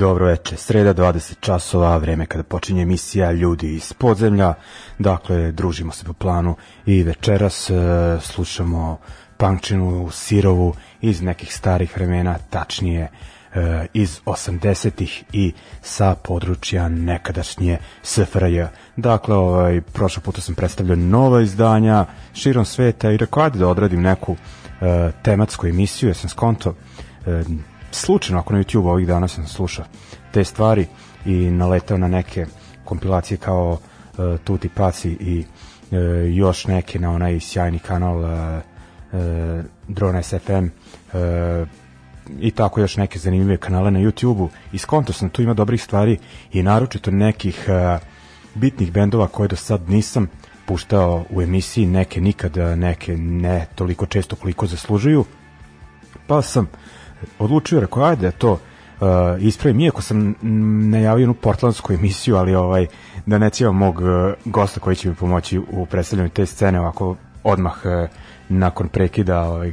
Dobro veče, sreda 20 časova, vreme kada počinje emisija Ljudi iz podzemlja. Dakle, družimo se po planu i večeras e, slušamo Pankčinu Sirovu iz nekih starih vremena, tačnije e, iz 80-ih i sa područja nekadašnje SFRJ. Dakle, ovaj, prošle puta sam predstavljao nova izdanja širom sveta i rekao da odradim neku e, tematsku emisiju, ja sam skonto e, slučajno ako na YouTube ovih dana sam slušao te stvari i naletao na neke kompilacije kao uh, Tuti Paci i uh, još neke na onaj sjajni kanal uh, uh, Drone SFM uh, i tako još neke zanimljive kanale na YouTube-u i skonto sam tu ima dobrih stvari i naročito nekih uh, bitnih bendova koje do sad nisam puštao u emisiji, neke nikada, neke ne toliko često koliko zaslužuju. Pa sam uh, odlučio, rekao, ajde, to uh, ispravim, iako sam najavio jednu portlandsku emisiju, ali ovaj, da ne cijevam mog uh, gosta koji će mi pomoći u predstavljanju te scene, ovako odmah uh, nakon prekida, ovaj,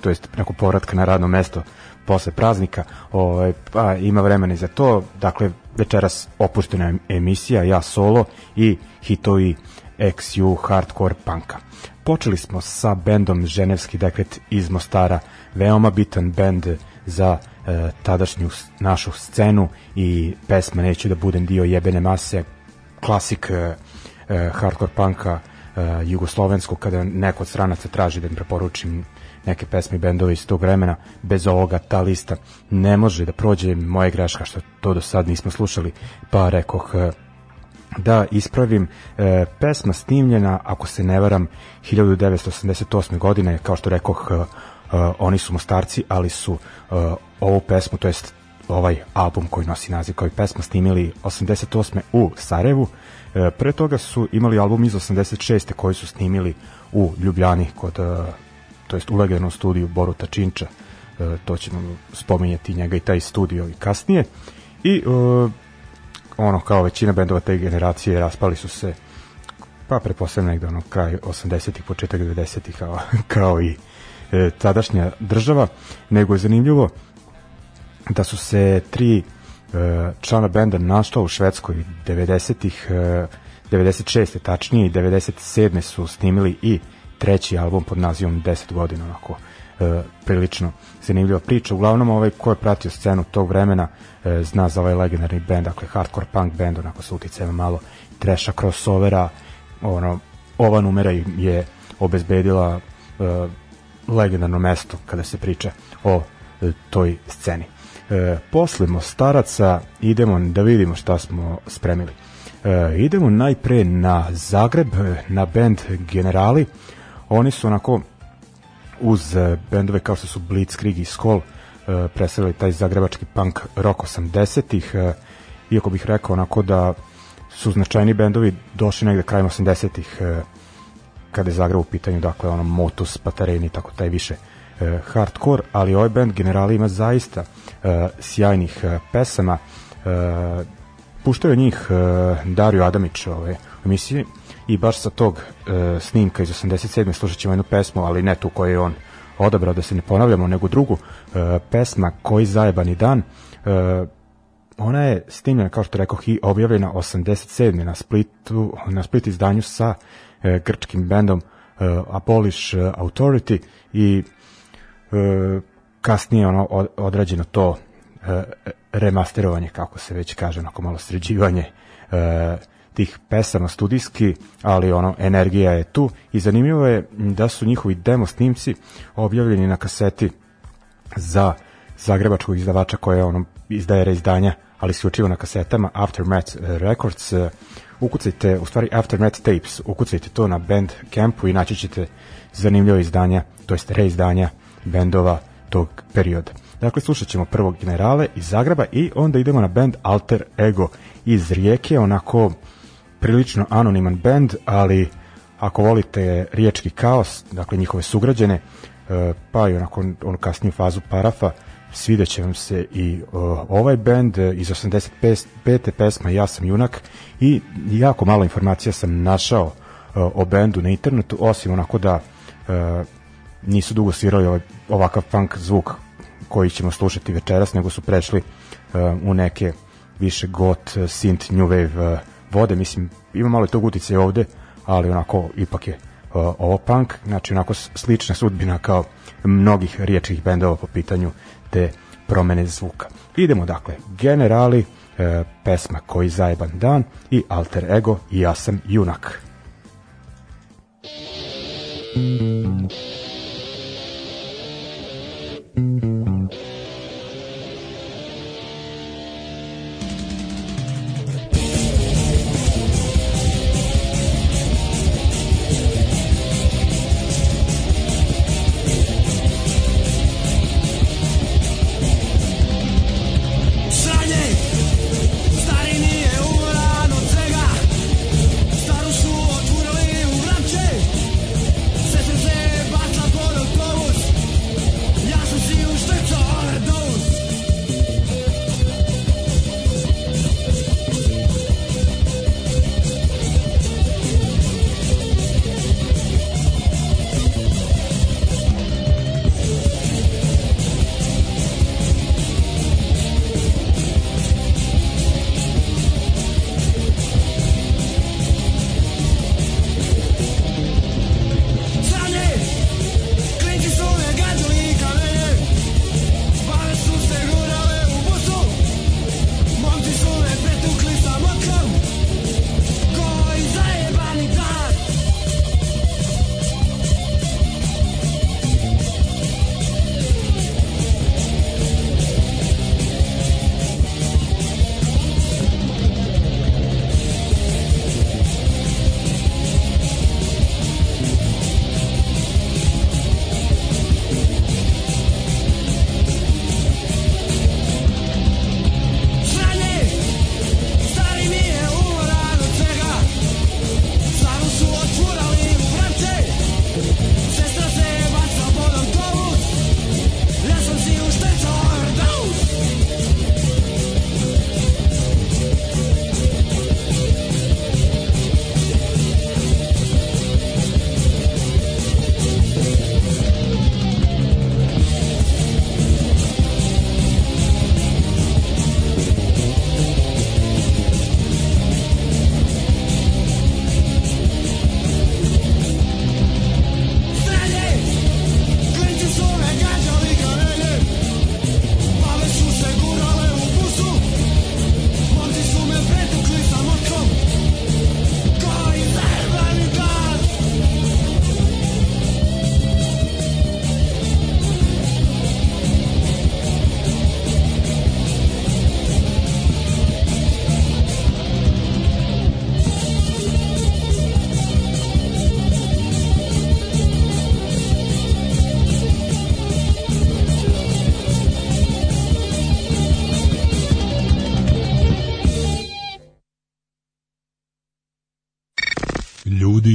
to jest nakon povratka na radno mesto posle praznika, ovaj, pa ima vremena i za to, dakle, večeras opuštena emisija, ja solo i hitovi XU hardcore punka. Počeli smo sa bendom Ženevski dekret iz Mostara, veoma bitan bend za e, tadašnju našu scenu i pesma Neću da budem dio jebene mase, klasik e, e, hardcore punka e, jugoslovenskog, kada neko od stranaca traži da im preporučim neke pesme i bendove iz tog vremena, bez ovoga ta lista ne može da prođe moje greška što to do sad nismo slušali, pa rekoh e, da ispravim e, pesma snimljena ako se ne varam 1988. godine kao što rekoh uh, oni su mostarci, ali su uh, ovu pesmu, to jest ovaj album koji nosi naziv kao i pesma snimili 88. u Sarajevu. Uh, pre toga su imali album iz 86. koji su snimili u Ljubljani kod uh, to jest u legendarnom studiju Boruta Činča to ćemo spominjati njega i taj studio i kasnije. I ono kao većina bendova te generacije raspali su se pa preposledno negde ono kraj 80-ih, početak 90-ih kao, kao i e, tadašnja država, nego je zanimljivo da su se tri e, člana benda našla u Švedskoj 90-ih, e, 96. tačnije i 97. su snimili i treći album pod nazivom 10 godina, onako e, prilično zanimljiva priča. Uglavnom, ovaj ko je pratio scenu tog vremena e, zna za ovaj legendarni band, dakle hardcore punk band, onako sa uticajima malo treša, crossovera, ono, ova numera je obezbedila e, legendarno mesto kada se priča o e, toj sceni. E, posle Mostaraca idemo da vidimo šta smo spremili. E, idemo najpre na Zagreb, na band Generali. Oni su onako uz bendove kao što su Blitzkrieg i Skoll e, predstavili taj zagrebački punk rock 80-ih. E, iako bih rekao onako da su značajni bendovi došli negde krajem 80-ih e, kada je Zagreb u pitanju, dakle ono Motus, Patareni, tako taj više e, hardcore, ali ovaj band Generali ima zaista e, sjajnih e, pesama. E, puštaju njih e, Dario Adamić ove, u emisiji i baš sa tog e, snimka iz 87. slušat ćemo jednu pesmu, ali ne tu koju je on odabrao da se ne ponavljamo, nego drugu e, pesma Koji zajebani dan e, ona je snimljena, kao što rekao, i objavljena 87. na Splitu, na Split izdanju sa e, grčkim bendom e, Abolish Authority i e, kasnije ono odrađeno to e, remasterovanje, kako se već kaže, onako malo sređivanje e, tih pesama studijski, ali ono energija je tu i zanimljivo je da su njihovi demo snimci objavljeni na kaseti za zagrebačkog izdavača koje ono izdaje reizdanja, ali se učivo na kasetama Aftermath Records. Ukucajte, u stvari Aftermath Tapes, ukucajte to na band campu i naći ćete zanimljivo izdanja, to jest reizdanja bendova tog perioda. Dakle, slušat ćemo prvo Generale iz Zagreba i onda idemo na band Alter Ego iz Rijeke, onako prilično anoniman band, ali ako volite riječki kaos, dakle njihove sugrađene, e, pa i onako onu kasniju fazu parafa, svidat će vam se i uh, ovaj band iz 85. pesma Ja sam junak i jako malo informacija sam našao uh, o bendu na internetu, osim onako da uh, nisu dugo svirali ovaj, ovakav punk zvuk koji ćemo slušati večeras, nego su prešli uh, u neke više got, synth, new wave uh, vode, mislim, ima malo tog utice ovde, ali onako ipak je uh, ovo punk, znači onako slična sudbina kao mnogih riječkih bendova po pitanju te promene zvuka. Idemo dakle, generali, e, pesma Koji zajeban dan i alter ego i ja sam junak.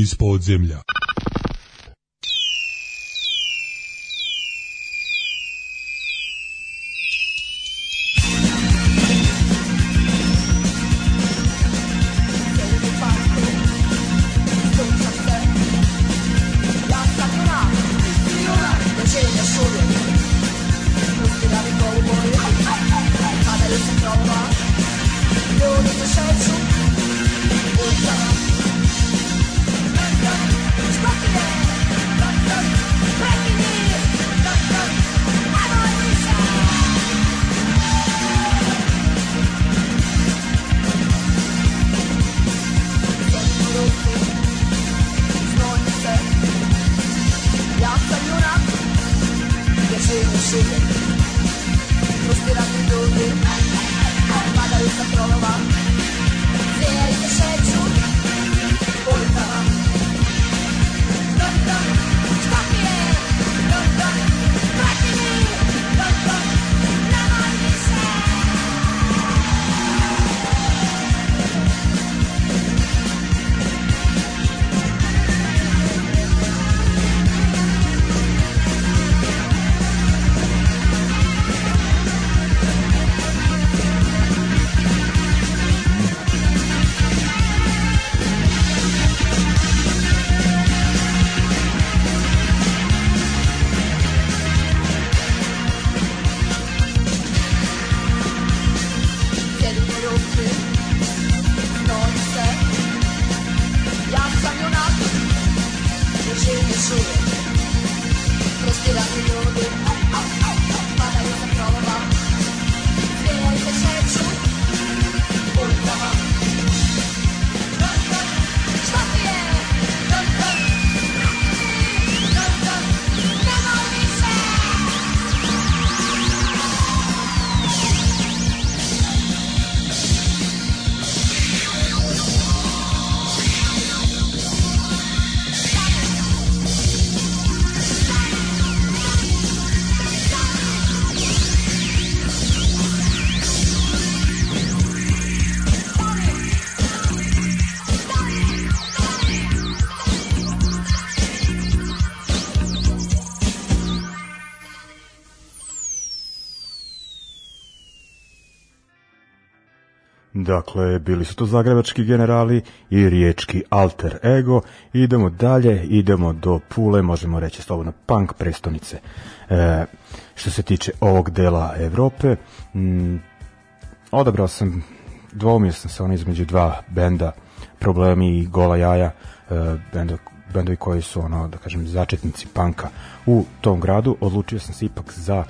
Iz podzemlja. Dakle, bili su to zagrebački generali i riječki alter ego. Idemo dalje, idemo do Pule, možemo reći slobodno punk prestonice. E, što se tiče ovog dela Evrope, m, odabrao sam, dvomio sam se ono između dva benda, Problemi i Gola jaja, e, benda, bendovi koji su ono, da kažem, začetnici panka u tom gradu. Odlučio sam se ipak za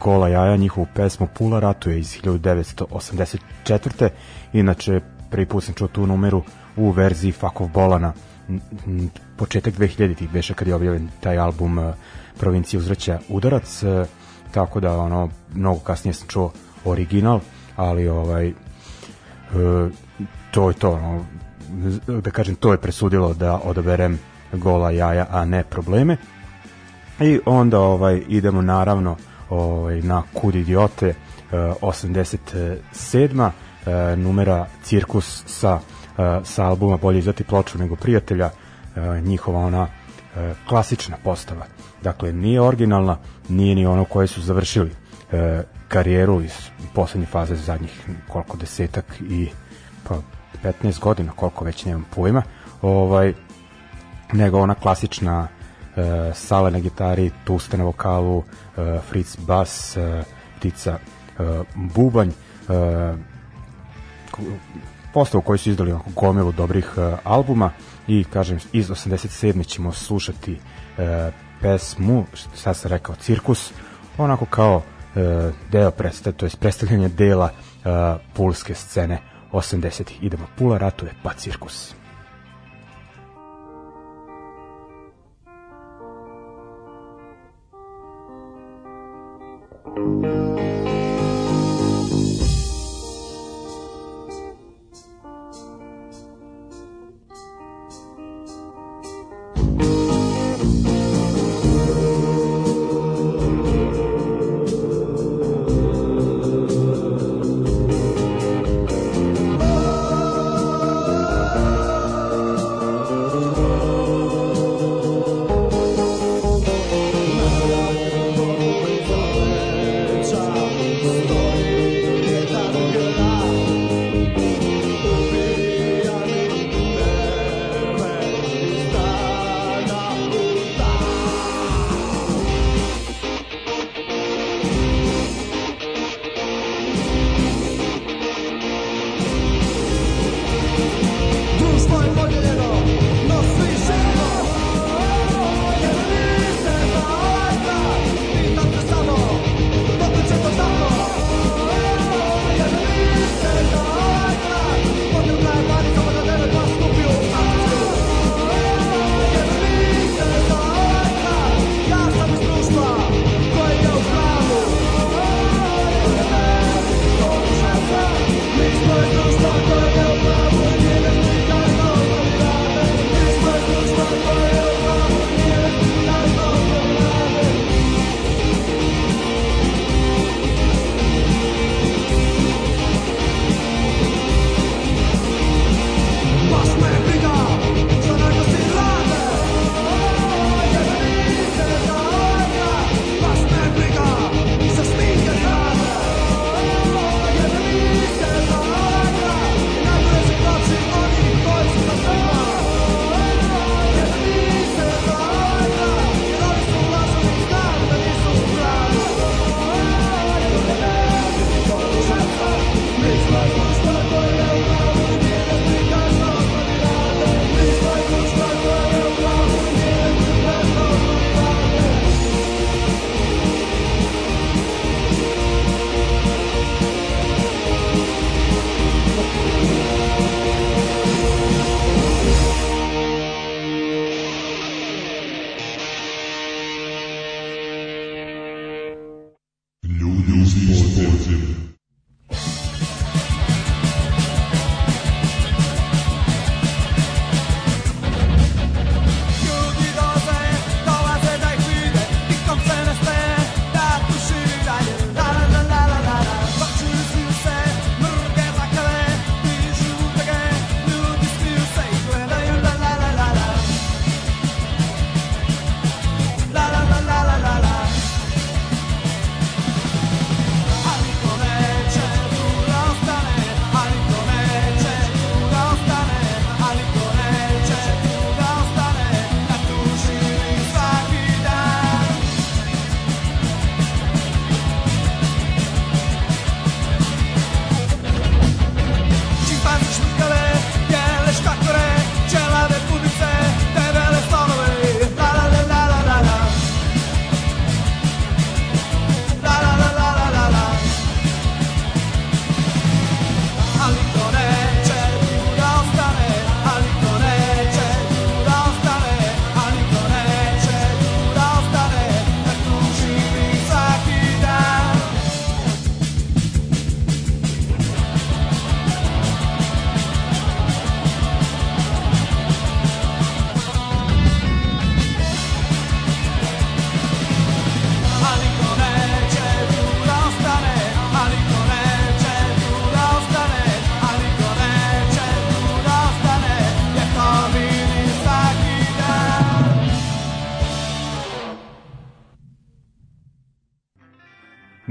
Gola jaja, njihovu pesmu Pula ratuje iz 1984. Inače, prvi put sam čuo tu numeru u verziji Fakov Bolana početak 2000-ih beše kad je objavljen taj album e, Provincija uzraća udarac e, tako da ono mnogo kasnije sam čuo original ali ovaj to je to ono, da kažem to je presudilo da odaberem gola jaja a ne probleme i onda ovaj idemo naravno ovaj, na Kud idiote 87. Eh, eh, numera Cirkus sa, eh, sa albuma Bolje izdati ploču nego prijatelja njihova ona klasična postava. Dakle, nije originalna, nije ni ono koje su završili karijeru iz poslednje faze zadnjih koliko desetak i pa 15 godina, koliko već nemam pojma, ovaj, nego ona klasična e, Sale na gitari, Tuste na vokalu, e, Fritz bas, e, Ptica e, bubanj, e, postavu koji su izdali gomilu dobrih e, albuma i kažem iz 87. ćemo slušati e, pesmu, sad sam rekao Cirkus, onako kao e, deo predstavlja, to je predstavljanje dela e, pulske scene 80. Idemo, Pula ratuje, pa Cirkus.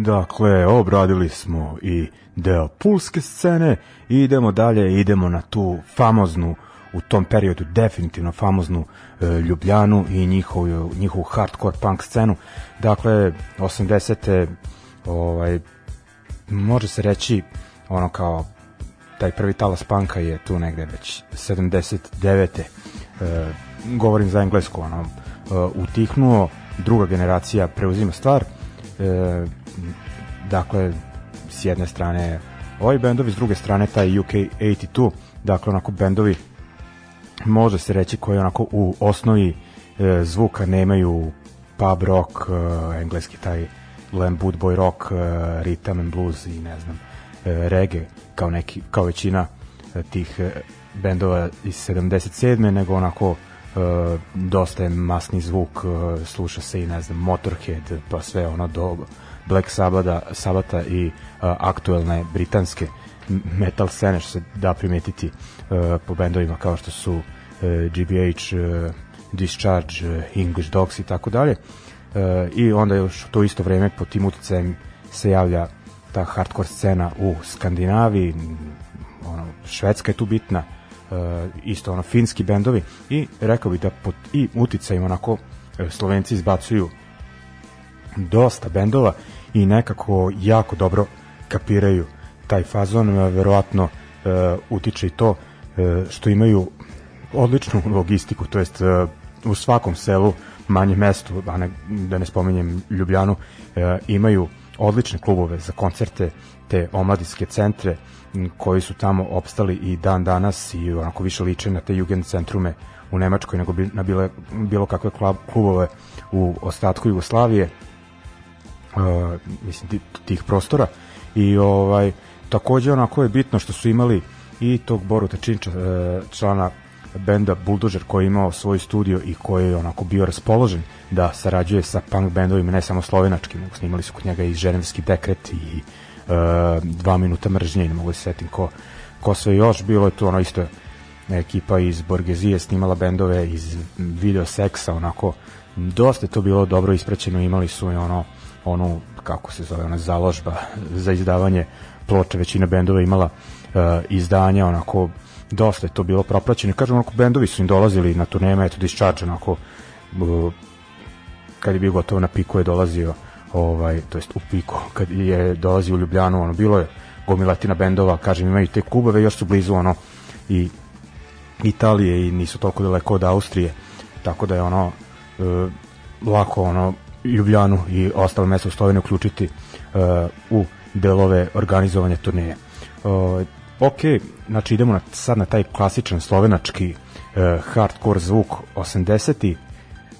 Dakle, obradili smo i deo pulske scene i idemo dalje, idemo na tu famoznu u tom periodu definitivno famoznu e, Ljubljanu i njihovu, njihovu hardcore punk scenu. Dakle, 80. ovaj, može se reći ono kao taj prvi talas panka je tu negde već 79. E, govorim za englesku, ono, e, utihnuo, druga generacija preuzima stvar, e, dakle s jedne strane ovi bendovi, s druge strane taj UK 82, dakle onako bendovi može se reći koji onako u osnovi e, zvuka nemaju pub rock, e, engleski taj glam boy rock, e, rhythm and blues i ne znam, e, reggae kao neki kao većina e, tih e, bendova iz 77. nego onako e, dosta je masni zvuk, e, sluša se i ne znam Motorhead, pa sve ono do Black Sabata, Sabata i uh, aktuelne britanske metal scene što se da primetiti uh, po bendovima kao što su uh, GBH, uh, Discharge, uh, English Dogs i tako dalje. Uh, I onda još to isto vreme po tim uticajem se javlja ta hardcore scena u Skandinaviji, ono, Švedska je tu bitna, uh, isto ono finski bendovi i rekao bih da pod i uticajima onako e, Slovenci izbacuju dosta bendova i nekako jako dobro kapiraju taj fazon, verovatno uh, utiče i to uh, što imaju odličnu logistiku, to jest uh, u svakom selu, manje mestu, a ne, da ne spominjem Ljubljanu, uh, imaju odlične klubove za koncerte, te omladinske centre koji su tamo opstali i dan danas i onako više liče na te jugend centrume u Nemačkoj nego bi, na bile, bilo kakve klubove u ostatku Jugoslavije mislim tih prostora. I ovaj takođe onako je bitno što su imali i tog Boruta Činča uh, člana benda Bulldozer koji je imao svoj studio i koji je onako bio raspoložen da sarađuje sa punk bendovima, ne samo slovenačkim, nego snimali su kod njega i Ženevski dekret i uh, dva minuta mržnje, ne mogu da se setim ko, ko sve još, bilo je tu ono isto ekipa iz Borgezije snimala bendove iz video seksa, onako dosta je to bilo dobro ispraćeno, imali su i ono onu, kako se zove, ona založba za izdavanje ploča, većina bendova imala uh, izdanja, onako dosta je to bilo propraćeno. Kažem, onako, bendovi su im dolazili na turneme, eto, Discharge, onako, kad je bio gotovo na piku je dolazio, ovaj, to jest u piku, kad je dolazio u Ljubljanu, ono, bilo je gomilatina bendova, kažem, imaju te klubove, još su blizu, ono, i Italije i nisu toliko daleko od Austrije, tako da je ono, e, lako, ono, Ljubljanu i ostale mesta u Sloveniji uključiti e, u delove organizovanja turneje. E, ok, znači idemo na, sad na taj klasičan slovenački uh, hardcore zvuk 80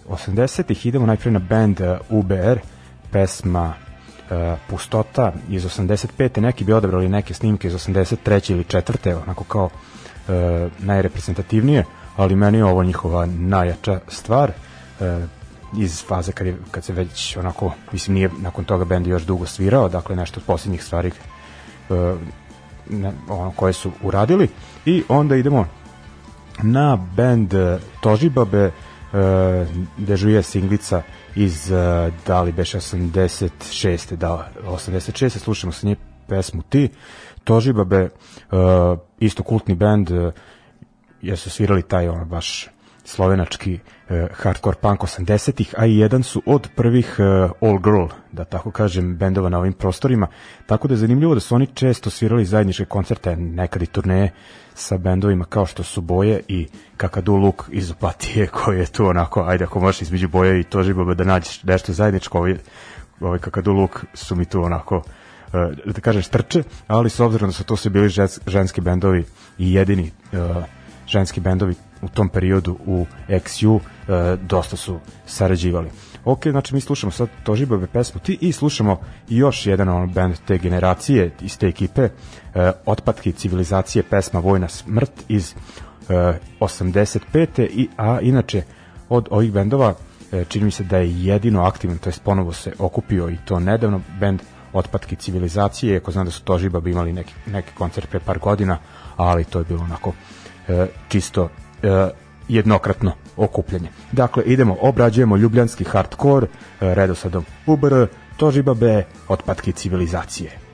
80-ih idemo najprej na band uh, UBR pesma uh, Pustota iz 85. neki bi odabrali neke snimke iz 83. ili 4. onako kao uh, najreprezentativnije ali meni je ovo njihova najjača stvar uh, iz faze kad, je, kad se već onako, mislim nije nakon toga bend još dugo svirao, dakle nešto od posljednjih stvari uh, ne, ono, koje su uradili i onda idemo na band eh, Tožibabe uh, dežuje singlica iz uh, da li beš 86. da 86. slušamo sa nje pesmu Ti Tožibabe uh, isto kultni band uh, jer su svirali taj ono baš slovenački uh, hardcore punk 80-ih, a i jedan su od prvih uh, all girl, da tako kažem, bendova na ovim prostorima, tako da je zanimljivo da su oni često svirali zajedničke koncerte, nekad i turneje sa bendovima kao što su Boje i Kakadu Luk iz Opatije, koji je tu onako, ajde ako možeš između Boje i Tožibaba da nađeš nešto zajedničko, ovaj, ovaj Kakadu Luk su mi tu onako uh, da kažem strče, ali s obzirom da su to sve bili ženski bendovi i jedini uh, ženski bendovi u tom periodu u XU e, dosta su sarađivali. Ok, znači mi slušamo sad Tožibabe pesmu ti i slušamo još jedan on band te generacije iz te ekipe e, Otpadke civilizacije pesma Vojna smrt iz e, 85. I, a inače od ovih bendova e, čini mi se da je jedino aktivan, to jest ponovo se okupio i to nedavno band Otpadke civilizacije, ako znam da su Tožibabe imali neki, neki koncert pre par godina, ali to je bilo onako e, čisto jednokratno okupljanje. Dakle, idemo, obrađujemo ljubljanski hardcore, e, redosadom UBR, Tožiba B, otpadki civilizacije.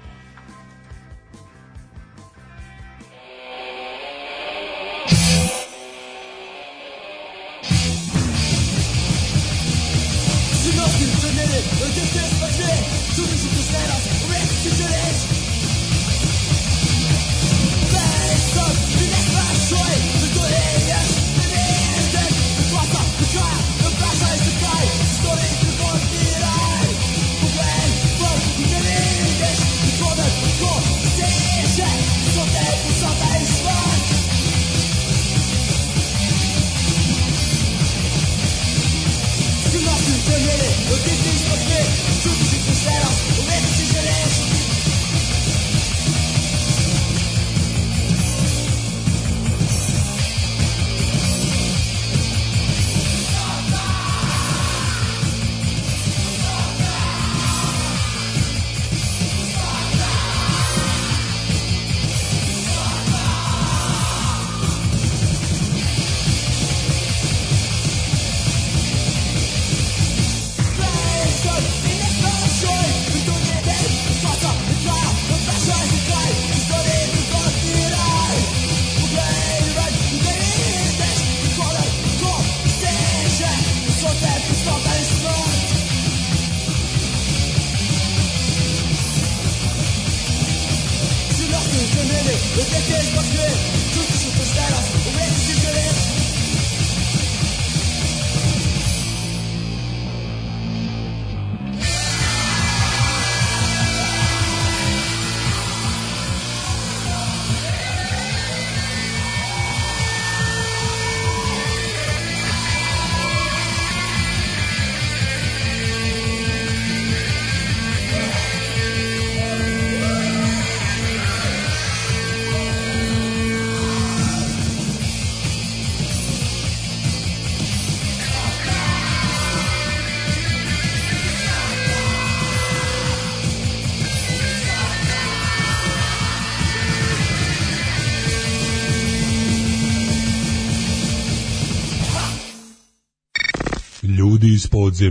Iz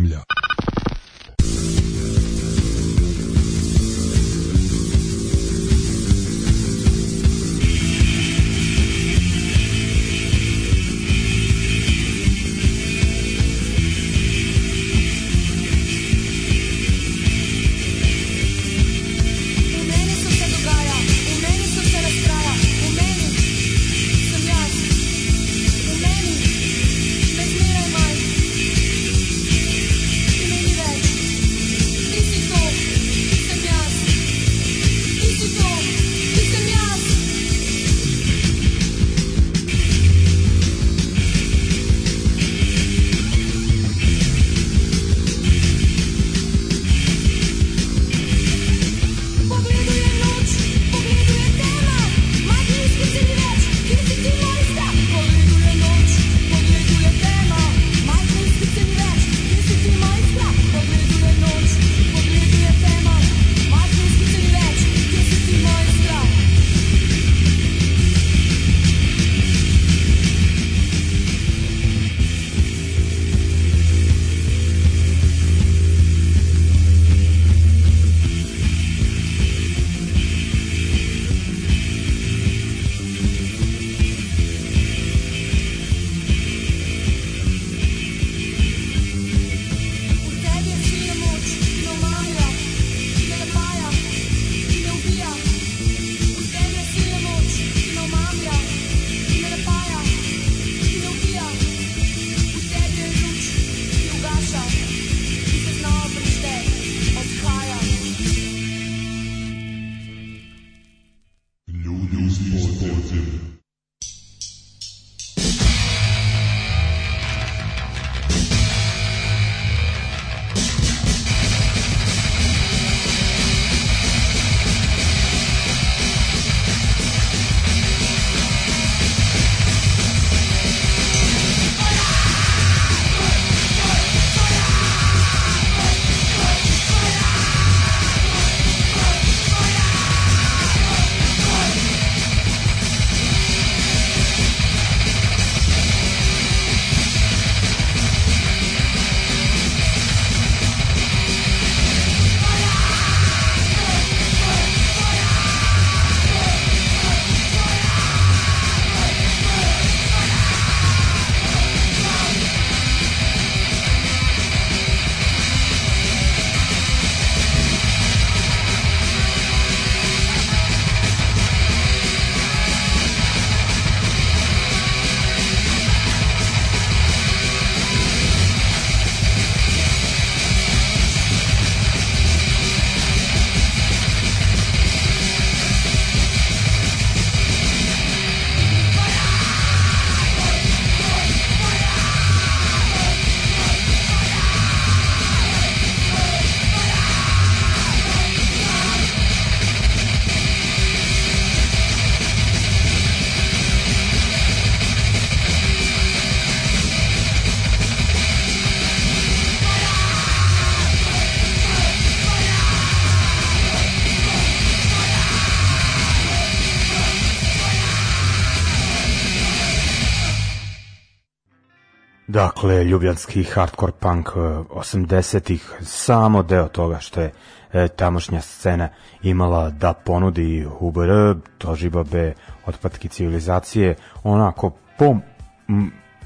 Dakle, ljubljanski hardcore punk 80-ih, e, samo deo toga što je e, tamošnja scena imala da ponudi UBR, Tožibabe, otpadki civilizacije, onako po,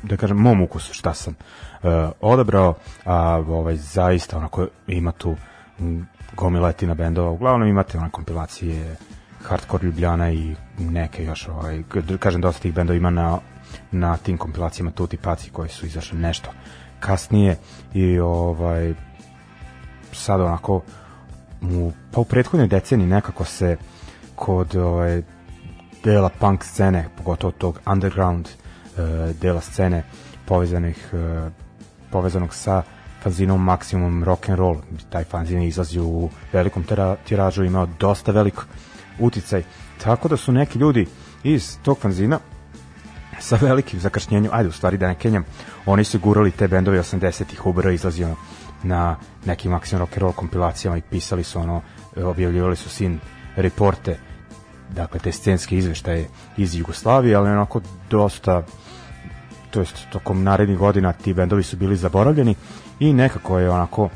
da kažem, mom ukusu šta sam e, odabrao, a ovaj, zaista onako ima tu gomiletina bendova, uglavnom imate one kompilacije Hardcore Ljubljana i neke još, ovaj, kažem, dosta tih bendova ima na, na tim kompilacijama Tuti Paci koji su izašli nešto kasnije i ovaj sad onako u, pa u prethodnoj deceniji nekako se kod ovaj, dela punk scene, pogotovo tog underground uh, dela scene povezanih uh, povezanog sa fanzinom Maximum Rock and Roll. Taj fanzin je izlazio u velikom tiražu, imao dosta velik uticaj. Tako da su neki ljudi iz tog fanzina sa velikim zakašnjenjem, ajde u stvari da ne kenjam, oni su gurali te bendove 80-ih, UBR izlazio na nekim Maximum Rock and Roll kompilacijama i pisali su ono, objavljivali su sin reporte, dakle te scenske izveštaje iz Jugoslavije, ali onako dosta to jest tokom narednih godina ti bendovi su bili zaboravljeni i nekako je onako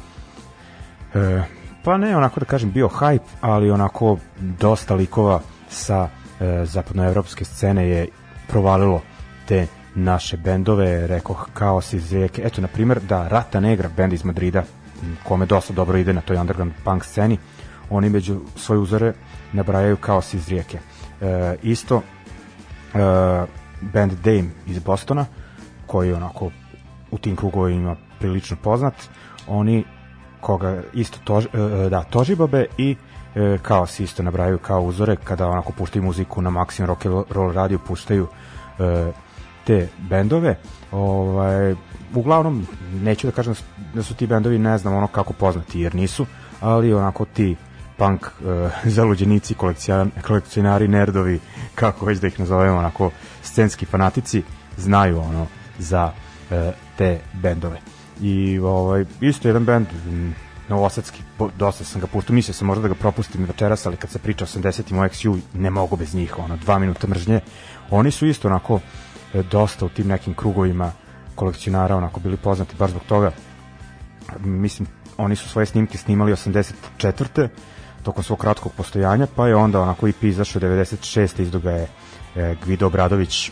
e, pa ne onako da kažem bio hype, ali onako dosta likova sa e, zapadnoevropske scene je provalilo te naše bendove, rekoh Kaos iz Rijeke. Eto, na primjer, da Rata Negra, bend iz Madrida, kome dosta dobro ide na toj underground punk sceni, oni među svoje uzore nabrajaju Kaos iz Rijeke. E, isto, e, band Dame iz Bostona, koji onako u tim krugovima prilično poznat, oni koga isto tož, e, e, da, Tožibabe i e, kao se isto nabrajaju kao uzore kada onako puštaju muziku na Maximum Rock and Roll radio puštaju e, te bendove ovaj, uglavnom neću da kažem da su ti bendovi ne znam ono kako poznati jer nisu ali onako ti punk e, zaluđenici kolekcionari nerdovi kako već da ih nazovemo onako scenski fanatici znaju ono za e, te bendove i ovaj, isto jedan bend novosadski, dosta sam ga pustio, mislio sam možda da ga propustim večeras, ali kad se priča o 80-im o XU, ne mogu bez njih, ono, dva minuta mržnje. Oni su isto onako dosta u tim nekim krugovima kolekcionara onako bili poznati baš zbog toga. Mislim, oni su svoje snimke snimali 84. tokom svog kratkog postojanja, pa je onda onako i izašao 96. izdoga je e, Gvido Obradović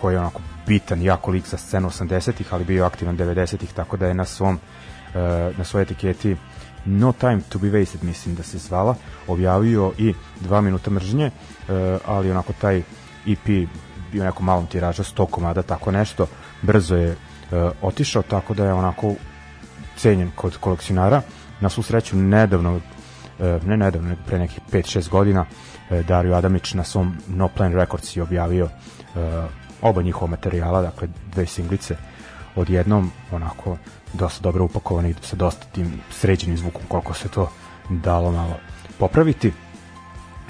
koji je onako bitan, jako lik za scenu 80-ih, ali bio aktivan 90-ih, tako da je na svom e, na svojoj etiketi No Time to be Wasted, mislim da se zvala, objavio i dva minuta mržnje, e, ali onako taj EP bio neko malom tiraža, 100 komada, tako nešto, brzo je e, otišao, tako da je onako cenjen kod kolekcionara. Na svu sreću, nedavno, ne nedavno, pre nekih 5-6 godina, Dario Adamić na svom No Plan Records je objavio oba njihova materijala, dakle dve singlice odjednom onako dosta dobro upakovane i sa dosta tim sređenim zvukom koliko se to dalo malo popraviti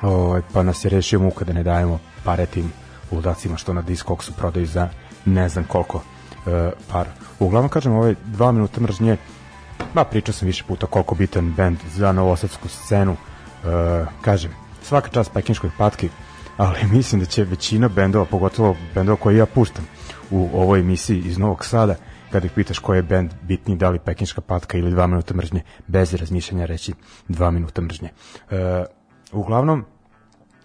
o, ovaj, pa nas je rešio muka da ne dajemo pare tim ludacima što na Discogsu prodaju za ne znam koliko e, par. Uglavnom kažem ove dva minuta mržnje ba pričao sam više puta koliko bitan band za novosadsku scenu e, kažem svaka čast pekinškoj patki ali mislim da će većina bendova, pogotovo bendova koje ja puštam u ovoj emisiji iz Novog Sada, kada ih pitaš koji je bend bitniji, da li Pekinška patka ili dva minuta mržnje, bez razmišljanja reći dva minuta mržnje. E, uglavnom,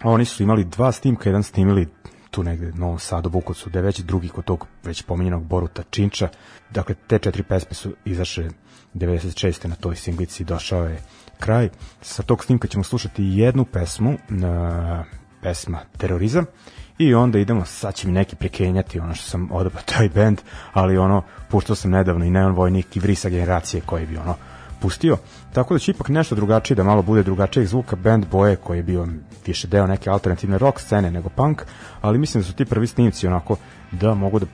oni su imali dva snimka, jedan snimili tu negde u Novom Sadu, Bukovcu, da je već drugi kod tog već pomenjenog Boruta Činča. Dakle, te četiri pesme su izašle 96. na toj singlici došao je kraj. Sa tog snimka ćemo slušati jednu pesmu, na pesma Terorizam i onda idemo, sad će mi neki prekenjati ono što sam odabrao taj band, ali ono, puštao sam nedavno i Neon Vojnik i Vrisa generacije koji bi ono pustio, tako da će ipak nešto drugačije, da malo bude drugačijeg zvuka, band Boje koji je bio više deo neke alternativne rock scene nego punk, ali mislim da su ti prvi snimci onako da mogu da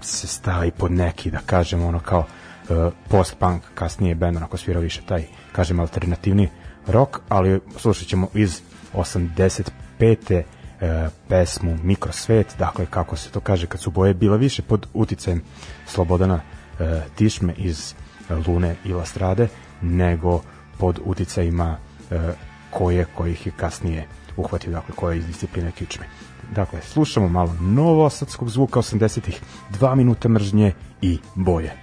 se stavi pod neki, da kažem ono kao uh, post-punk, kasnije band onako svira više taj, kažem, alternativni rock, ali slušat ćemo iz 85 pete e, pesmu Mikrosvet, dakle kako se to kaže kad su boje bila više pod uticajem Slobodana e, Tišme iz Lune i Lastrade nego pod uticajima e, koje kojih je kasnije uhvatio, dakle koje iz discipline kičme. Dakle, slušamo malo novosadskog zvuka 80-ih, dva minuta mržnje i boje.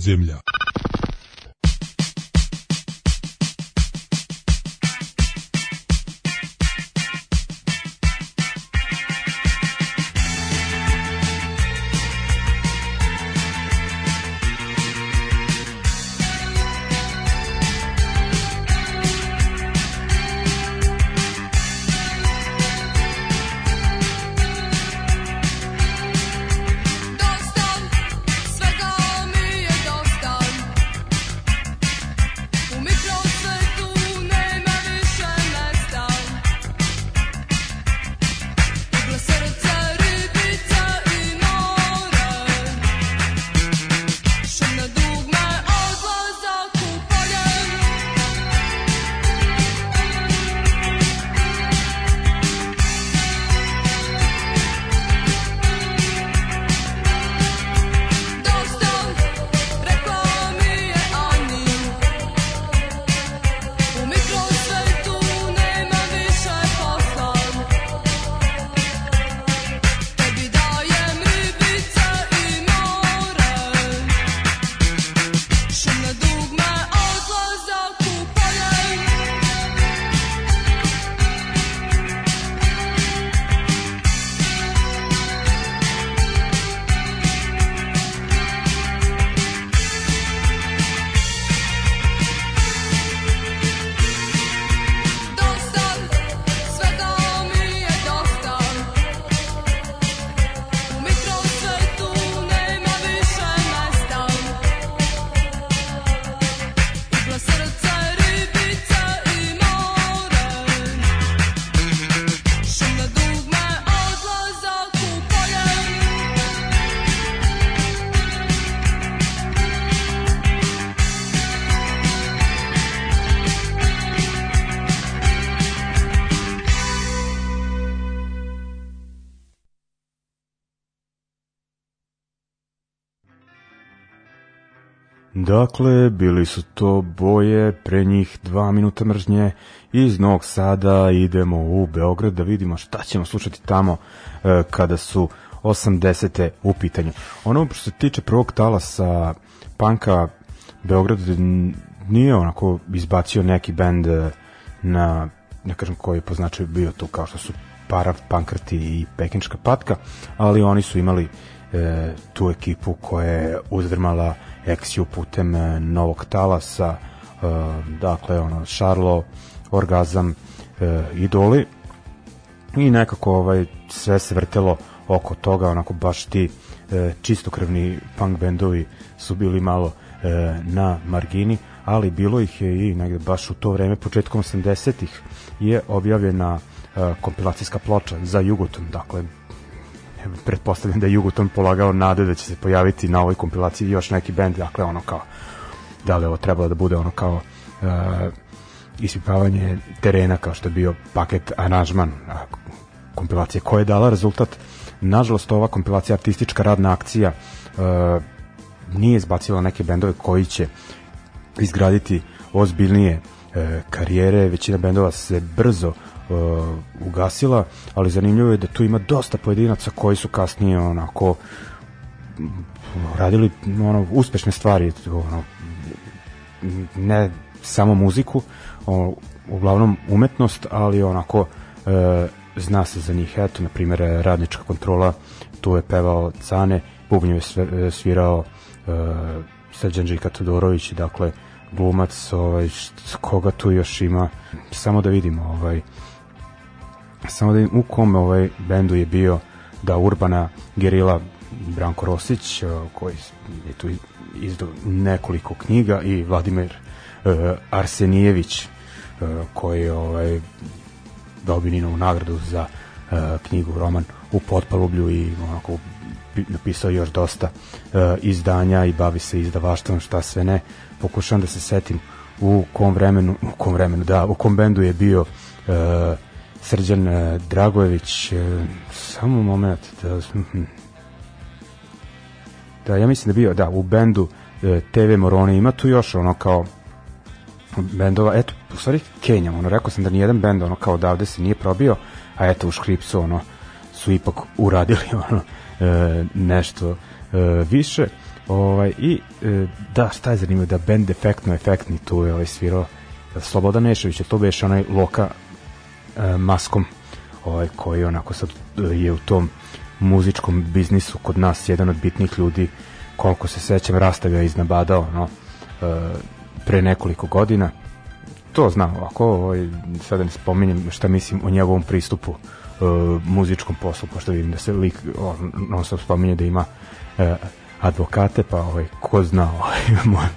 Podzemlja. Dakle, bili su to boje, pre njih dva minuta mržnje, iz Novog Sada idemo u Beograd da vidimo šta ćemo slušati tamo e, kada su 80. u pitanju. Ono što se tiče prvog talasa panka, Beograd nije onako izbacio neki bend e, na, ne kažem koji je značaju bio tu kao što su Parav, Pankrti i Pekinčka patka, ali oni su imali e, tu ekipu koja je uzdrmala Exiju putem e, novog talasa, e, dakle ono Šarlo, Orgazam, e, Idoli. I nekako ovaj sve se vrtelo oko toga, onako baš ti e, čistokrvni punk bendovi su bili malo e, na margini, ali bilo ih je i negde baš u to vreme, početkom 80-ih je objavljena e, kompilacijska ploča za Jugoton, dakle pretpostavljam da je Jugoton polagao nade da će se pojaviti na ovoj kompilaciji još neki bend, dakle ono kao da li ovo trebalo da bude ono kao uh, ispipavanje terena kao što je bio paket aranžman kompilacije koja je dala rezultat. Nažalost ova kompilacija artistička radna akcija uh, nije izbacila neke bendove koji će izgraditi ozbiljnije uh, karijere, većina bendova se brzo uh, ugasila, ali zanimljivo je da tu ima dosta pojedinaca koji su kasnije onako radili ono uspešne stvari ono ne samo muziku o, uglavnom umetnost ali onako e, zna se za njih. Eto na primjer radnička kontrola tu je pevao Cane bubnju je svirao e, Srđan Žika Todorović dakle glumac ovaj koga tu još ima samo da vidimo ovaj samo da u kom ovaj bendu je bio da Urbana Gerila Branko Rosić koji je tu izdao nekoliko knjiga i Vladimir uh, Arsenijević uh, koji je ovaj dobio Ninovu nagradu za uh, knjigu roman u potpalublju i onako napisao još dosta izdanja i bavi se izdavaštvom šta sve ne. Pokušavam da se setim u kom vremenu u kom vremenu da u kom bendu je bio uh, Srđan e, Dragojević, e, samo moment, da, hm. da, ja mislim da bio, da, u bendu e, TV Morone ima tu još ono kao bendova, eto, u stvari Kenjam, ono, rekao sam da nijedan bend ono kao odavde se nije probio, a eto u Škripsu ono su ipak uradili ono nešto više. Ovaj, I da, šta je zanimljivo, da band Defektno Efektni tu je ovaj svirao Slobodan Nešević, to beš onaj Loka maskom ovaj, koji onako sad e, je u tom muzičkom biznisu kod nas jedan od bitnih ljudi koliko se sećam Rastav je iznabadao no, e, pre nekoliko godina. To znam ovako ovaj, sada ne spominjem šta mislim o njegovom pristupu e, muzičkom poslu pošto vidim da se lik on, on se spominje da ima e, advokate pa ovaj ko zna ovaj,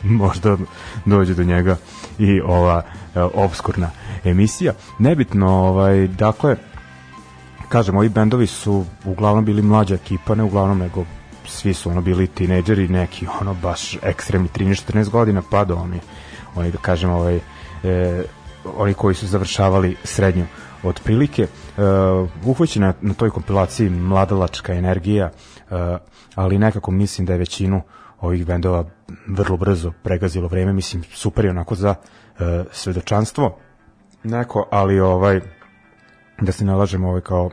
možda dođe do njega i ova e, obskurna emisija. Nebitno ovaj dakle kažem ovi bendovi su uglavnom bili mlađa ekipa ne uglavnom nego svi su ono bili tinejdžeri neki ono baš ekstremni 13-14 godina pa do oni oni da kažem ovaj e, oni koji su završavali srednju otprilike. Uh, uhvaćena na toj kompilaciji mladalačka energija ali nekako mislim da je većinu ovih bendova vrlo brzo pregazilo vreme mislim super je onako za uh, svedočanstvo neko ali ovaj da se nalažemo ovaj kao uh,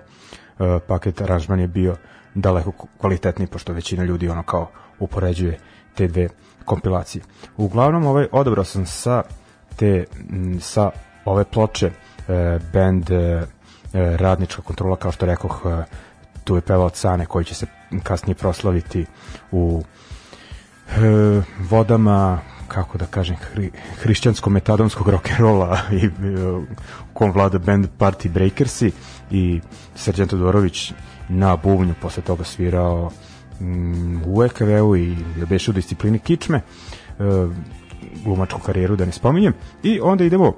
paket aranžman je bio daleko kvalitetniji pošto većina ljudi ono kao upoređuje te dve kompilacije. Uglavnom ovaj odabrao sam sa te sa ove ploče e, band e, radnička kontrola kao što rekoh e, tu je pevao Cane koji će se kasnije proslaviti u e, vodama kako da kažem hri, hrišćansko-metadonskog rock'n'rolla i e, kom vlada band Party Breakersi i Srđan Todorović na bubnju posle toga svirao mm, u EKV-u i beše u disciplini kičme e, glumačku karijeru da ne spominjem. I onda idemo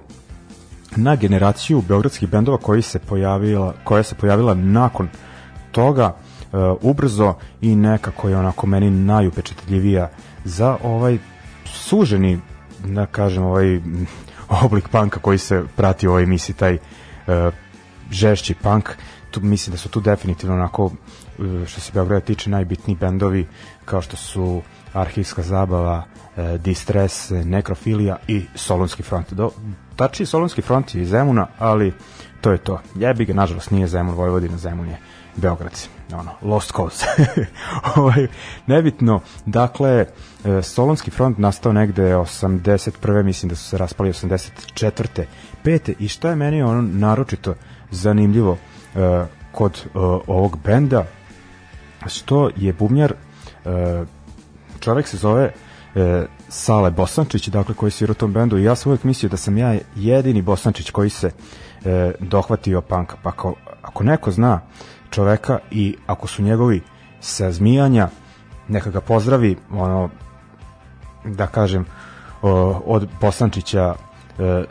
na generaciju beogradskih bendova koji se pojavila, koja se pojavila nakon toga ubrzo i nekako je onako meni najupečatljivija za ovaj suženi da kažem ovaj oblik panka koji se prati u ovoj emisiji taj uh, žešći punk tu mislim da su tu definitivno onako uh, što se Beograda tiče najbitniji bendovi kao što su Arhivska zabava, uh, Distress, Nekrofilija i Solonski front. Do, tačnije Solonski front je iz Zemuna, ali to je to. Jebi ga, nažalost, nije Zemun Vojvodina, Zemun je Beograd. Ono, lost cause. ovaj, nebitno, dakle, e, Solonski front nastao negde 81. mislim da su se raspali 84. pete i šta je meni ono naročito zanimljivo uh, kod uh, ovog benda što je bubnjar uh, čovek se zove uh, Sale Bosančić, dakle koji svira u tom bendu i ja sam uvijek mislio da sam ja jedini Bosančić koji se e, dohvatio panka. Pa ako, ako neko zna čoveka i ako su njegovi sazmijanja, neka ga pozdravi, ono, da kažem, od Bosančića e,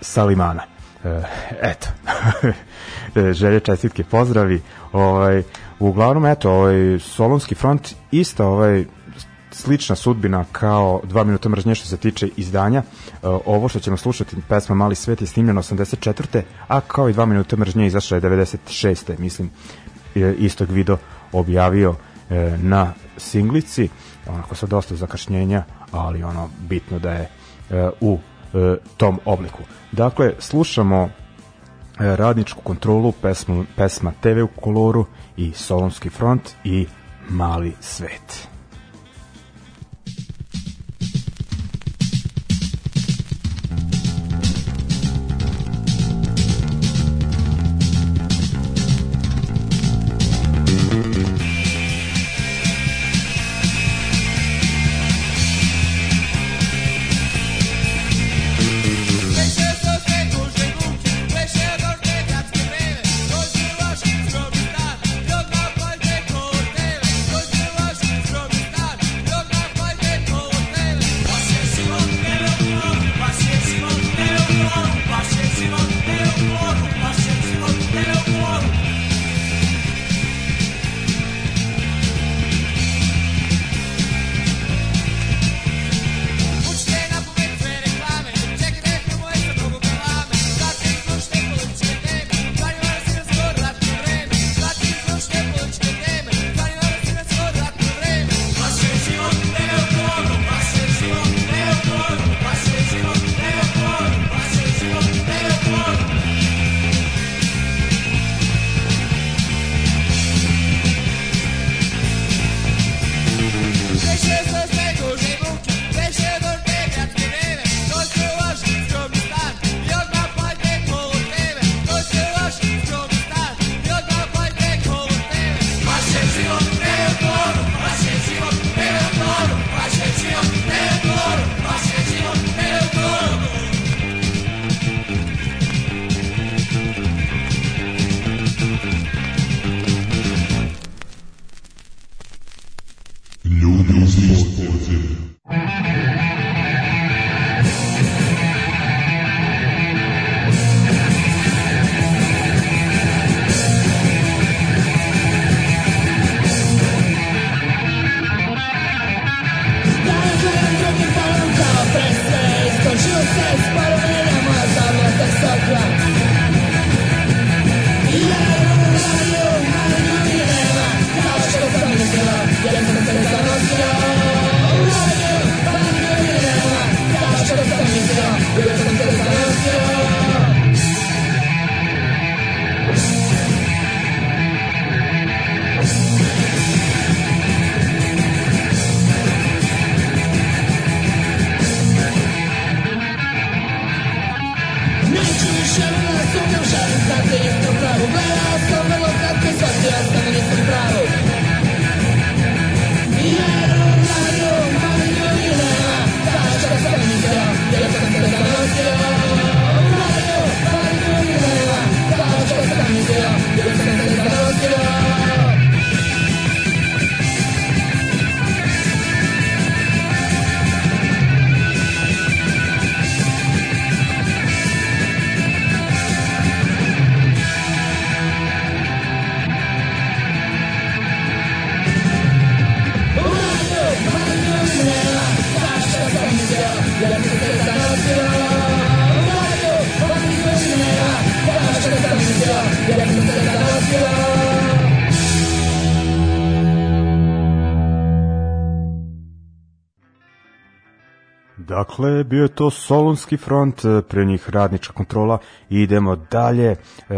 Salimana. E, eto, želje čestitke pozdravi. Ovaj, uglavnom, eto, ovaj, Solonski front, isto ovaj, slična sudbina kao dva minuta mržnje što se tiče izdanja. E, ovo što ćemo slušati, pesma Mali svet je snimljena 84. a kao i dva minuta mržnje izašla je 96. Mislim, istog video objavio e, na singlici, onako sa dosta zakašnjenja, ali ono bitno da je e, u tom obliku. Dakle, slušamo radničku kontrolu pesmu, pesma TV u koloru i Solonski front i Mali svet. Dakle, bio je to Solunski front, e, pre njih radnička kontrola idemo dalje, uh,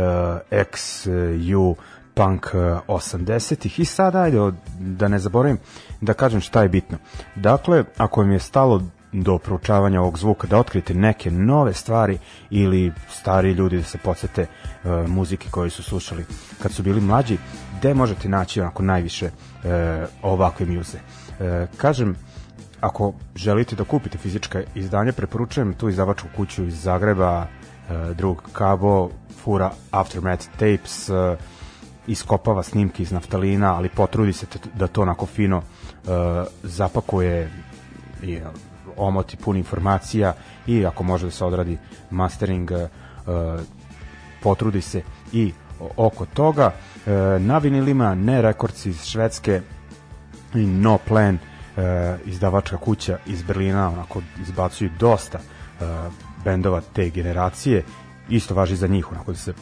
XU punk 80-ih i sada ajde da ne zaboravim da kažem šta je bitno. Dakle, ako mi je stalo do proučavanja ovog zvuka da otkrite neke nove stvari ili stari ljudi da se podsete uh, muzike koje su slušali kad su bili mlađi, gde možete naći onako najviše uh, ovakve muze. Uh, kažem, ako želite da kupite fizička izdanja, preporučujem tu izdavačku kuću iz Zagreba, e, drug Kabo, fura Aftermath Tapes, e, iskopava snimke iz naftalina, ali potrudi se da to onako fino e, zapakuje i omoti pun informacija i ako može da se odradi mastering potrudi se i oko toga. Na vinilima ne rekordci iz Švedske i No Plan e, izdavačka kuća iz Berlina onako izbacuju dosta e, bendova te generacije. Isto važi za njih onako da se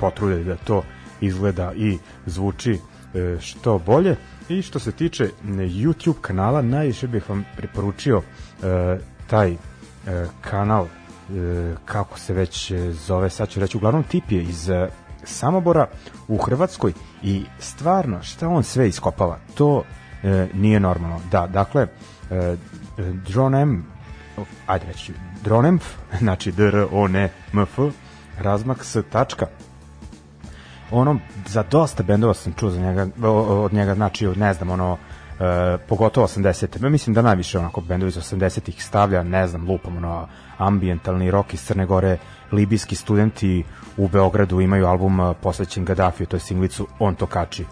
potrude da to izgleda i zvuči e, što bolje. I što se tiče YouTube kanala najviše bih vam preporučio e, taj e, kanal e, kako se već zove sad ću reći uglavnom tip je iz e, Samobora u Hrvatskoj i stvarno šta on sve iskopava to e, nije normalno. Da, dakle, e, Dronem, ajde reći, Dronemf, znači d r o n e m f razmak s tačka, ono, za dosta bendova sam čuo za njega, od njega, znači, ne znam, ono, e, pogotovo 80. Mislim da najviše onako bendovi iz 80-ih stavlja, ne znam, lupam, ono, ambientalni rock iz Crne Gore, libijski studenti u Beogradu imaju album e, posvećen Gaddafiju, to je singlicu On to kači.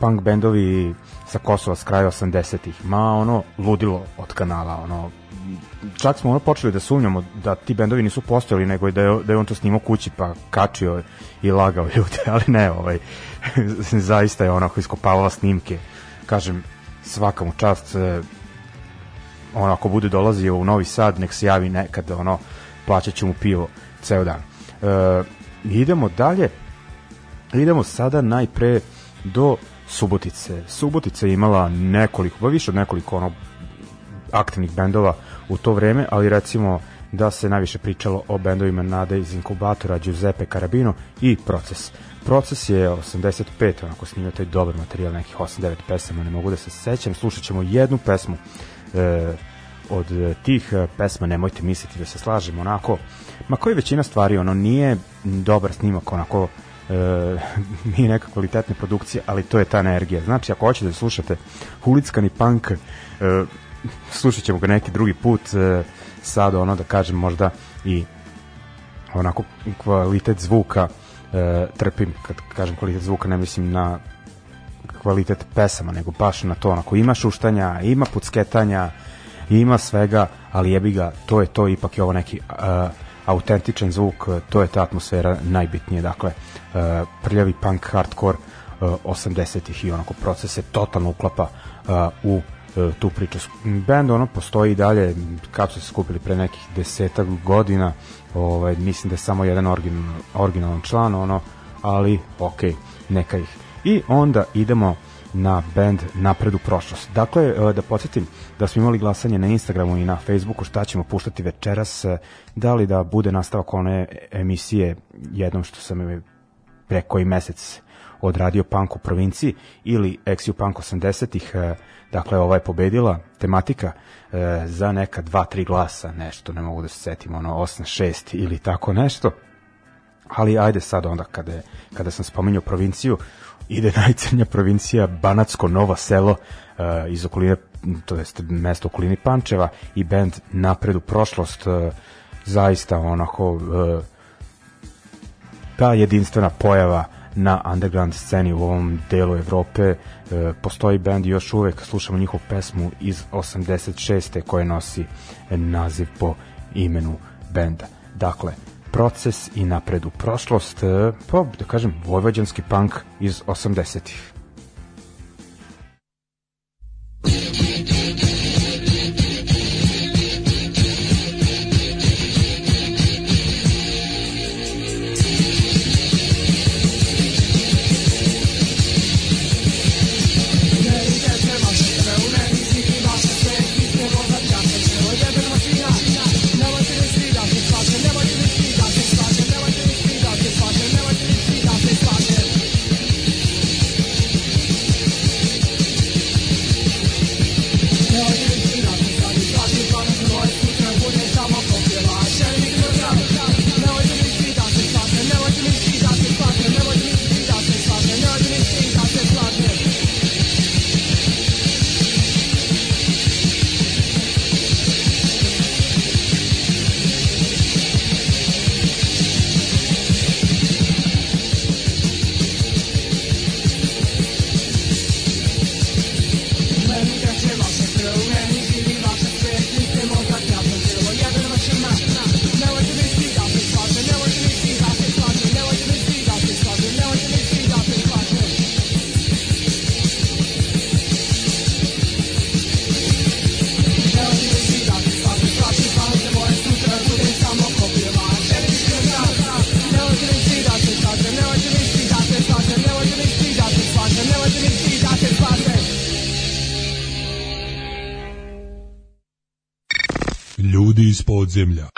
Punk bendovi sa Kosova s kraja 80-ih. Ma ono ludilo od kanala, ono čak smo ono počeli da sumnjamo da ti bendovi nisu postojali, nego da je, da je on to snimao kući pa kačio i lagao ljude, ali ne, ovaj, zaista je onako iskopavala snimke. Kažem, svaka mu čast, eh, ono, ako bude dolazio u Novi Sad, nek se javi nekad, ono, plaćat ću mu pivo ceo dan. E, idemo dalje, idemo sada najpre do Subotice. Subotica je imala nekoliko, pa više od nekoliko ono, aktivnih bendova u to vreme, ali recimo da se najviše pričalo o bendovima Nade iz inkubatora, Giuseppe Carabino i Proces. Proces je 85, onako snimio taj dobar materijal, nekih 8-9 pesama, ne mogu da se sećam, slušat ćemo jednu pesmu e, od tih pesma, nemojte misliti da se slažemo onako, ma koji većina stvari, ono nije dobar snimak, onako e, nije neka kvalitetna produkcija, ali to je ta energija. Znači, ako hoćete da slušate hulickani punk, e, slušat ćemo ga neki drugi put, e, sad ono da kažem možda i onako kvalitet zvuka e, trpim, kad kažem kvalitet zvuka ne mislim na kvalitet pesama, nego baš na to, onako ima šuštanja, ima pucketanja, ima svega, ali jebi ga, to je to, ipak je ovo neki uh, autentičan zvuk, to je ta atmosfera najbitnije, dakle, uh, prljavi punk hardcore uh, 80-ih i onako proces se totalno uklapa uh, u uh, tu priču. Band ono postoji i dalje, kad su se skupili pre nekih desetak godina, ovaj, mislim da je samo jedan original, originalan član, ono, ali ok, neka ih. I onda idemo na band Napred u prošlost. Dakle, e, da podsjetim da smo imali glasanje na Instagramu i na Facebooku šta ćemo puštati večeras, e, da li da bude nastavak one emisije jednom što sam pre koji mesec odradio punk u provinciji ili XU Punk 80-ih, e, dakle ova je pobedila tematika za neka dva, tri glasa, nešto, ne mogu da se setim, ono 8, 6 ili tako nešto. ali ajde sad onda kada, je, kada sam spominjao provinciju, ide najcrnja provincija Banatsko Novo selo uh, iz okoline to jest mesto okolini Pančeva i bend Napred u prošlost uh, zaista onako uh, ta jedinstvena pojava na underground sceni u ovom delu Evrope e, postoji band još uvek slušamo njihovu pesmu iz 86. koja nosi naziv po imenu benda dakle proces i napred u prošlost e, pa da kažem vojvođanski punk iz 80-ih podzemlja.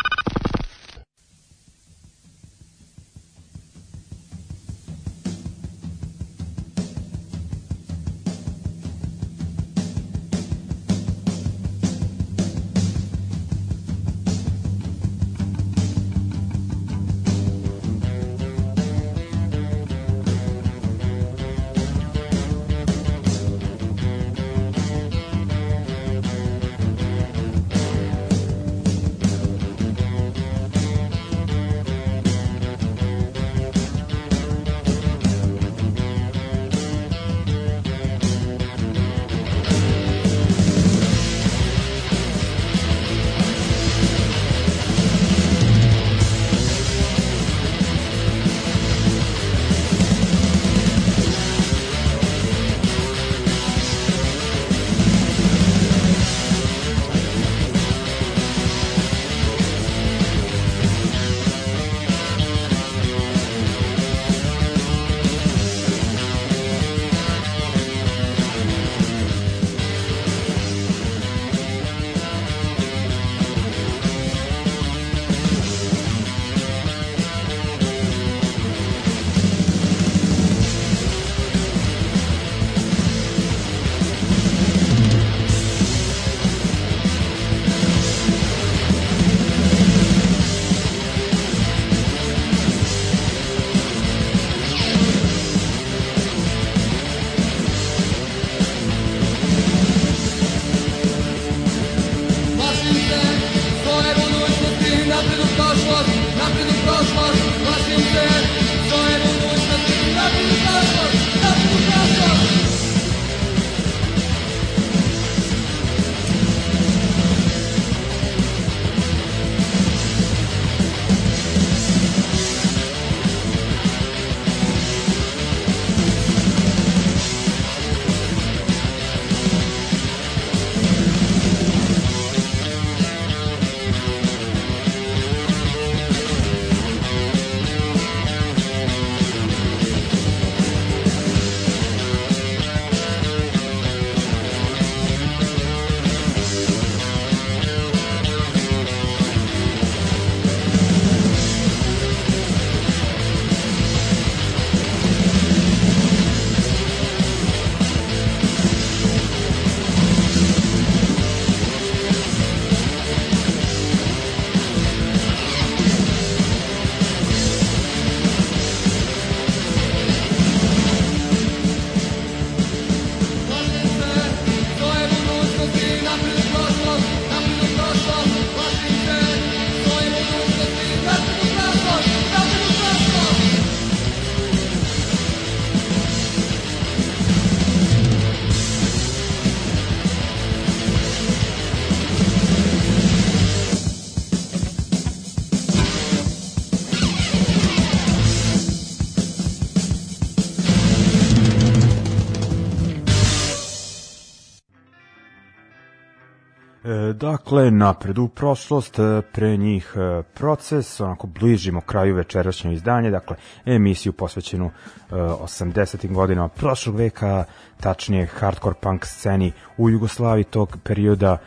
Dakle, napred u prošlost, e, pre njih e, proces, onako bližimo kraju večerašnje izdanje, dakle, emisiju posvećenu 80. godinama prošlog veka, tačnije hardcore punk sceni u Jugoslaviji tog perioda,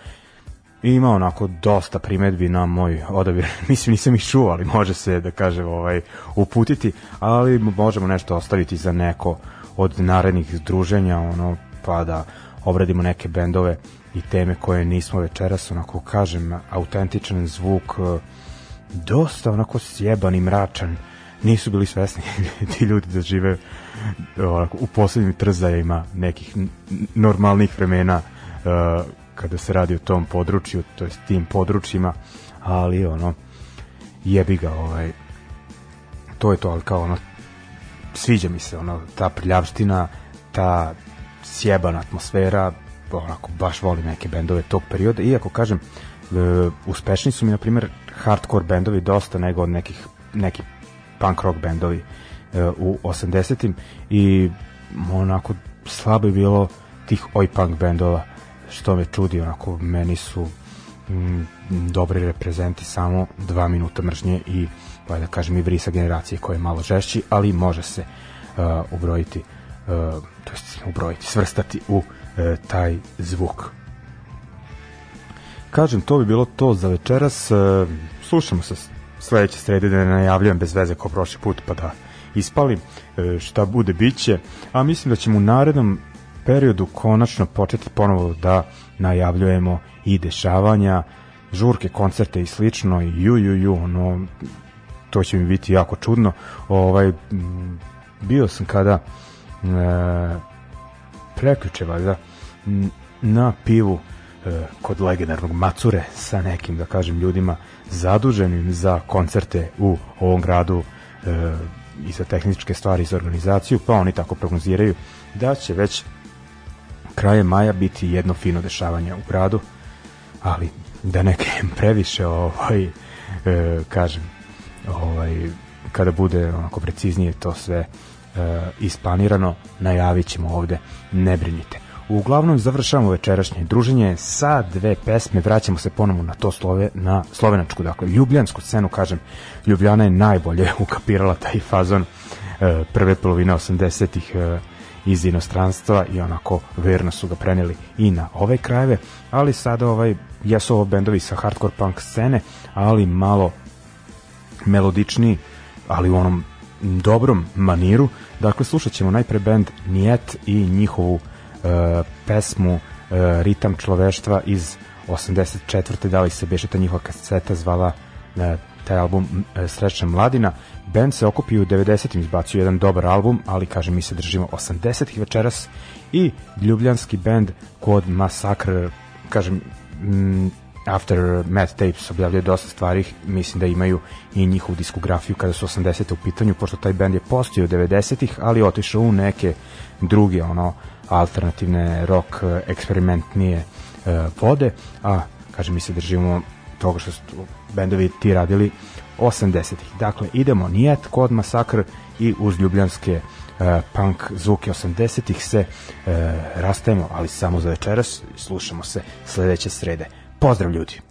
ima onako dosta primetbi na moj odabir. Mislim nisam ih čuo, ali može se da kaže ovaj uputiti, ali možemo nešto ostaviti za neko od narednih druženja, ono pa da obradimo neke bendove i teme koje nismo večeras, onako kažem, autentičan zvuk, e, dosta onako sjeban i mračan, nisu bili svesni ti ljudi da žive onako, u poslednjim trzajima nekih normalnih vremena uh, kada se radi o tom području, to jest tim područjima, ali ono, jebi ga, ovaj, to je to, ali kao ono, sviđa mi se, ono, ta prljavština, ta sjebana atmosfera, onako baš volim neke bendove tog perioda, iako kažem, e, uspešni su mi, na primjer, hardcore bendovi dosta nego od nekih, nekih punk rock bendovi e, u 80-im i onako slabo je bilo tih oj punk bendova što me čudi, onako meni su m, dobri reprezenti samo dva minuta mržnje i pa da kažem i vrisa generacije koje je malo žešći, ali može se uh, ubrojiti uh, to jest ubrojiti, svrstati u e, taj zvuk. Kažem, to bi bilo to za večeras. E, slušamo se sledeće srede da ne najavljujem bez veze kao prošli put pa da ispalim e, šta bude biće, a mislim da ćemo u narednom periodu konačno početi ponovo da najavljujemo i dešavanja, žurke, koncerte i slično i ju ju ju, ono, to će mi biti jako čudno. Ovaj, bio sam kada e, preključe valjda na pivu e, kod legendarnog Macure sa nekim da kažem ljudima zaduženim za koncerte u ovom gradu e, i za tehničke stvari i za organizaciju pa oni tako prognoziraju da će već kraje maja biti jedno fino dešavanje u gradu ali da ne previše ovaj e, kažem ovaj kada bude onako preciznije to sve isplanirano, najavit ćemo ovde, ne brinite. Uglavnom završavamo večerašnje druženje sa dve pesme, vraćamo se ponovo na to slove, na slovenačku, dakle ljubljansku scenu, kažem, Ljubljana je najbolje ukapirala taj fazon e, prve polovine 80-ih e, iz inostranstva i onako verno su ga preneli i na ove krajeve, ali sada ovaj, jesu ovo bendovi sa hardcore punk scene, ali malo melodičniji, ali u onom dobrom maniru. Dakle, slušat ćemo najpre band Niet i njihovu uh, pesmu uh, Ritam človeštva iz 84. Da li se beše ta njihova kaseta zvala uh, taj album uh, Srećna mladina. Band se okupio u 90. izbacio jedan dobar album, ali kažem mi se držimo 80. večeras i ljubljanski band kod Masakr, kažem, mm, After Mad Tapes objavljaju dosta stvari, mislim da imaju i njihovu diskografiju kada su 80. u pitanju, pošto taj band je postio 90-ih, ali otišao u neke druge ono alternativne rock eksperimentnije uh, vode, a kažem mi se držimo toga što su bendovi ti radili 80-ih. Dakle, idemo nijet kod masakr i uz ljubljanske uh, punk zvuke 80-ih se uh, rastajemo, ali samo za večeras slušamo se sledeće srede. Pozdrav ljudi!